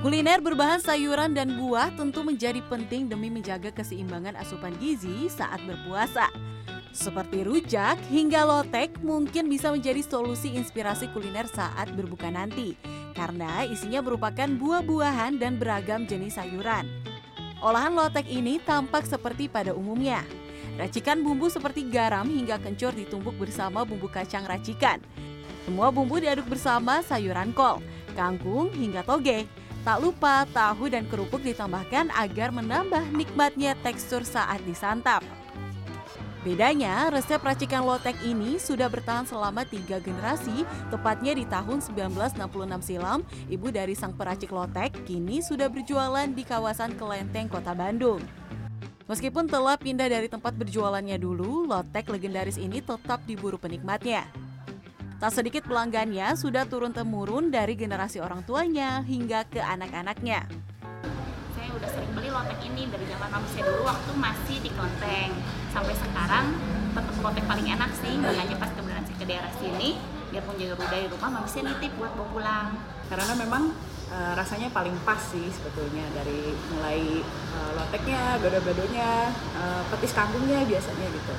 Kuliner berbahan sayuran dan buah tentu menjadi penting demi menjaga keseimbangan asupan gizi saat berpuasa. Seperti rujak hingga lotek mungkin bisa menjadi solusi inspirasi kuliner saat berbuka nanti karena isinya merupakan buah-buahan dan beragam jenis sayuran. Olahan lotek ini tampak seperti pada umumnya. Racikan bumbu seperti garam hingga kencur ditumbuk bersama bumbu kacang racikan. Semua bumbu diaduk bersama sayuran kol, kangkung hingga toge. Tak lupa tahu dan kerupuk ditambahkan agar menambah nikmatnya tekstur saat disantap. Bedanya, resep racikan lotek ini sudah bertahan selama tiga generasi, tepatnya di tahun 1966 silam, ibu dari sang peracik lotek kini sudah berjualan di kawasan Kelenteng, Kota Bandung. Meskipun telah pindah dari tempat berjualannya dulu, lotek legendaris ini tetap diburu penikmatnya. Tak sedikit pelanggannya sudah turun-temurun dari generasi orang tuanya hingga ke anak-anaknya. Udah sering beli lotek ini dari zaman mami saya dulu waktu masih di Kelenteng. Sampai sekarang tetap lotek paling enak sih makanya pas kemudian saya ke daerah sini. Dia pun jaga dari rumah mami saya nitip buat bawa pulang. Karena memang uh, rasanya paling pas sih sebetulnya dari mulai uh, loteknya, gado-gadonya, uh, petis kangkungnya biasanya gitu.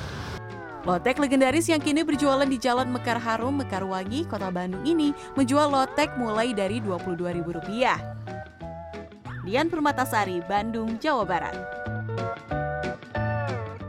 Lotek legendaris yang kini berjualan di Jalan Mekar Harum, Mekarwangi, Kota Bandung ini menjual lotek mulai dari Rp22.000. Dian Permatasari, Bandung, Jawa Barat.